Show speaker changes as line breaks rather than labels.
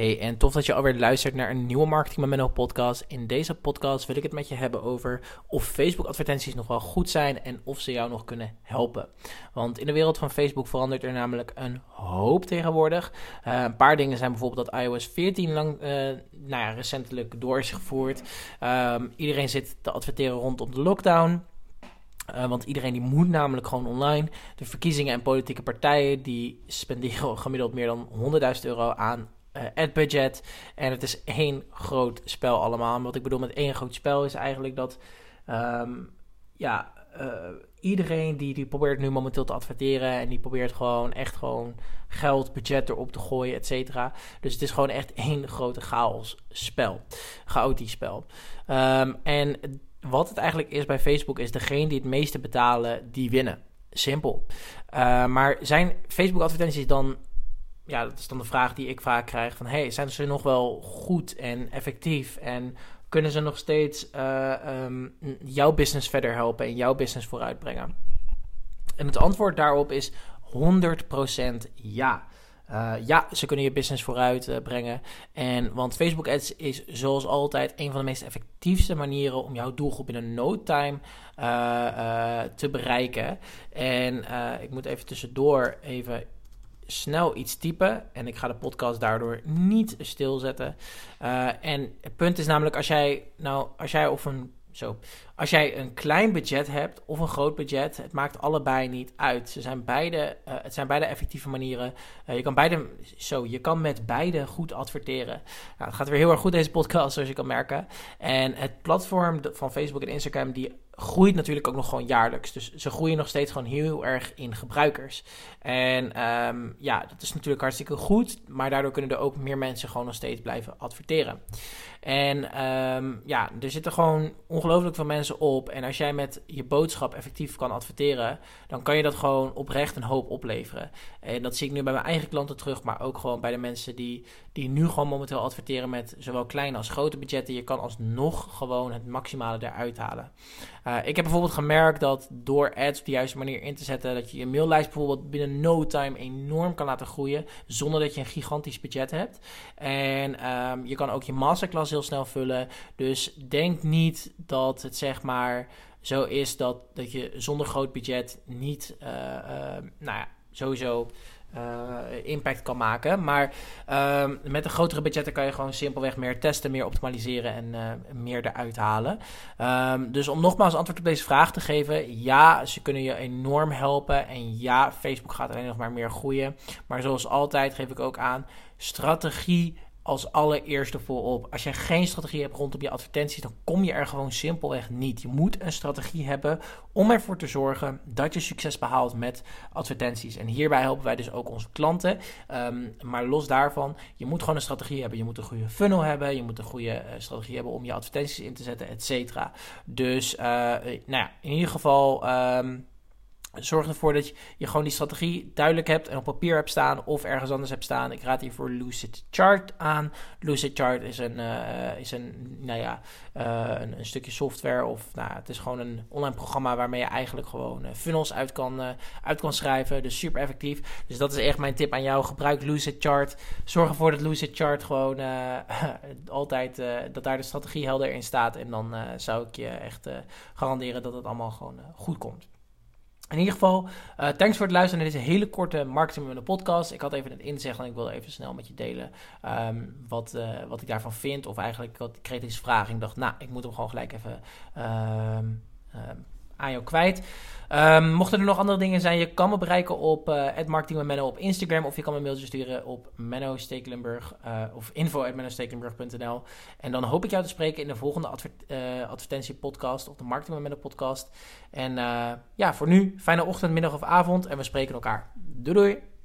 Hey, en tof dat je alweer luistert naar een nieuwe Marketing met Menno podcast. In deze podcast wil ik het met je hebben over of Facebook advertenties nog wel goed zijn en of ze jou nog kunnen helpen. Want in de wereld van Facebook verandert er namelijk een hoop tegenwoordig. Uh, een paar dingen zijn bijvoorbeeld dat iOS 14 lang, uh, nou ja, recentelijk door is gevoerd. Um, iedereen zit te adverteren rondom de lockdown. Uh, want iedereen die moet namelijk gewoon online. De verkiezingen en politieke partijen die spenderen gemiddeld meer dan 100.000 euro aan uh, ad budget. En het is één groot spel allemaal. En wat ik bedoel met één groot spel is eigenlijk dat um, ja, uh, iedereen die, die probeert nu momenteel te adverteren en die probeert gewoon echt gewoon geld, budget erop te gooien, et cetera. Dus het is gewoon echt één grote chaos spel. Chaotisch spel. Um, en wat het eigenlijk is bij Facebook is degene die het meeste betalen, die winnen. Simpel. Uh, maar zijn Facebook advertenties dan ja, dat is dan de vraag die ik vaak krijg: van hey, zijn ze nog wel goed en effectief? En kunnen ze nog steeds uh, um, jouw business verder helpen en jouw business vooruitbrengen? En het antwoord daarop is 100% ja. Uh, ja, ze kunnen je business vooruit uh, brengen. En, want Facebook Ads is zoals altijd een van de meest effectiefste manieren om jouw doelgroep in een no time te bereiken. En ik moet even tussendoor even snel iets typen. En ik ga de podcast daardoor niet stilzetten. Uh, en het punt is namelijk, als jij, nou, als jij of een zo. Als jij een klein budget hebt of een groot budget, het maakt allebei niet uit. Ze zijn beide, uh, het zijn beide effectieve manieren. Uh, je kan beide, zo, je kan met beide goed adverteren. Nou, het gaat weer heel erg goed deze podcast, zoals je kan merken. En het platform van Facebook en Instagram, die groeit natuurlijk ook nog gewoon jaarlijks. Dus ze groeien nog steeds gewoon heel erg in gebruikers. En um, ja, dat is natuurlijk hartstikke goed. Maar daardoor kunnen er ook meer mensen gewoon nog steeds blijven adverteren. En um, ja, er zitten gewoon ongelooflijk veel mensen op. En als jij met je boodschap effectief kan adverteren, dan kan je dat gewoon oprecht een hoop opleveren. En dat zie ik nu bij mijn eigen klanten terug, maar ook gewoon bij de mensen die, die nu gewoon momenteel adverteren met zowel kleine als grote budgetten. Je kan alsnog gewoon het maximale eruit halen. Uh, ik heb bijvoorbeeld gemerkt dat door ads op de juiste manier in te zetten, dat je je maillijst bijvoorbeeld binnen no time enorm kan laten groeien, zonder dat je een gigantisch budget hebt. En um, je kan ook je masterclass heel snel vullen. Dus denk niet dat het zeg maar zo is dat, dat je zonder groot budget niet, uh, uh, nou ja, sowieso uh, impact kan maken. Maar uh, met een grotere budgetten kan je gewoon simpelweg meer testen, meer optimaliseren en uh, meer eruit halen. Um, dus om nogmaals antwoord op deze vraag te geven: ja, ze kunnen je enorm helpen. En ja, Facebook gaat alleen nog maar meer groeien. Maar zoals altijd geef ik ook aan: strategie als allereerste voorop. Als je geen strategie hebt rondom je advertenties, dan kom je er gewoon simpelweg niet. Je moet een strategie hebben om ervoor te zorgen dat je succes behaalt met advertenties. En hierbij helpen wij dus ook onze klanten. Um, maar los daarvan, je moet gewoon een strategie hebben. Je moet een goede funnel hebben. Je moet een goede uh, strategie hebben om je advertenties in te zetten, et cetera. Dus, uh, nou ja, in ieder geval. Um, Zorg ervoor dat je, gewoon die strategie duidelijk hebt en op papier hebt staan of ergens anders hebt staan. Ik raad hiervoor Lucid Chart aan. Lucid Chart is een, uh, is een, nou ja, uh, een, een, stukje software of nou, het is gewoon een online programma waarmee je eigenlijk gewoon uh, funnels uit kan, uit kan schrijven. Dus super effectief. Dus dat is echt mijn tip aan jou. Gebruik Lucid Chart. Zorg ervoor dat Lucid Chart gewoon altijd, dat daar de strategie helder in staat. En dan zou ik je echt garanderen dat het allemaal gewoon goed komt. In ieder geval, uh, thanks voor het luisteren naar deze hele korte Marketing een podcast. Ik had even het inzicht en ik wilde even snel met je delen um, wat, uh, wat ik daarvan vind. Of eigenlijk, wat, ik kreeg deze vraag en ik dacht, nou, ik moet hem gewoon gelijk even um, um, aan jou kwijt. Um, mochten er nog andere dingen zijn, je kan me bereiken op uh, marketing met Menno op Instagram. Of je kan me een mailtje sturen op Menno Stekelenburg uh, of info.mennostekelenburg.nl. En dan hoop ik jou te spreken in de volgende uh, advertentiepodcast of de Marketing podcast. En ja, voor nu, fijne ochtend, middag of avond en we spreken elkaar. Doei doei!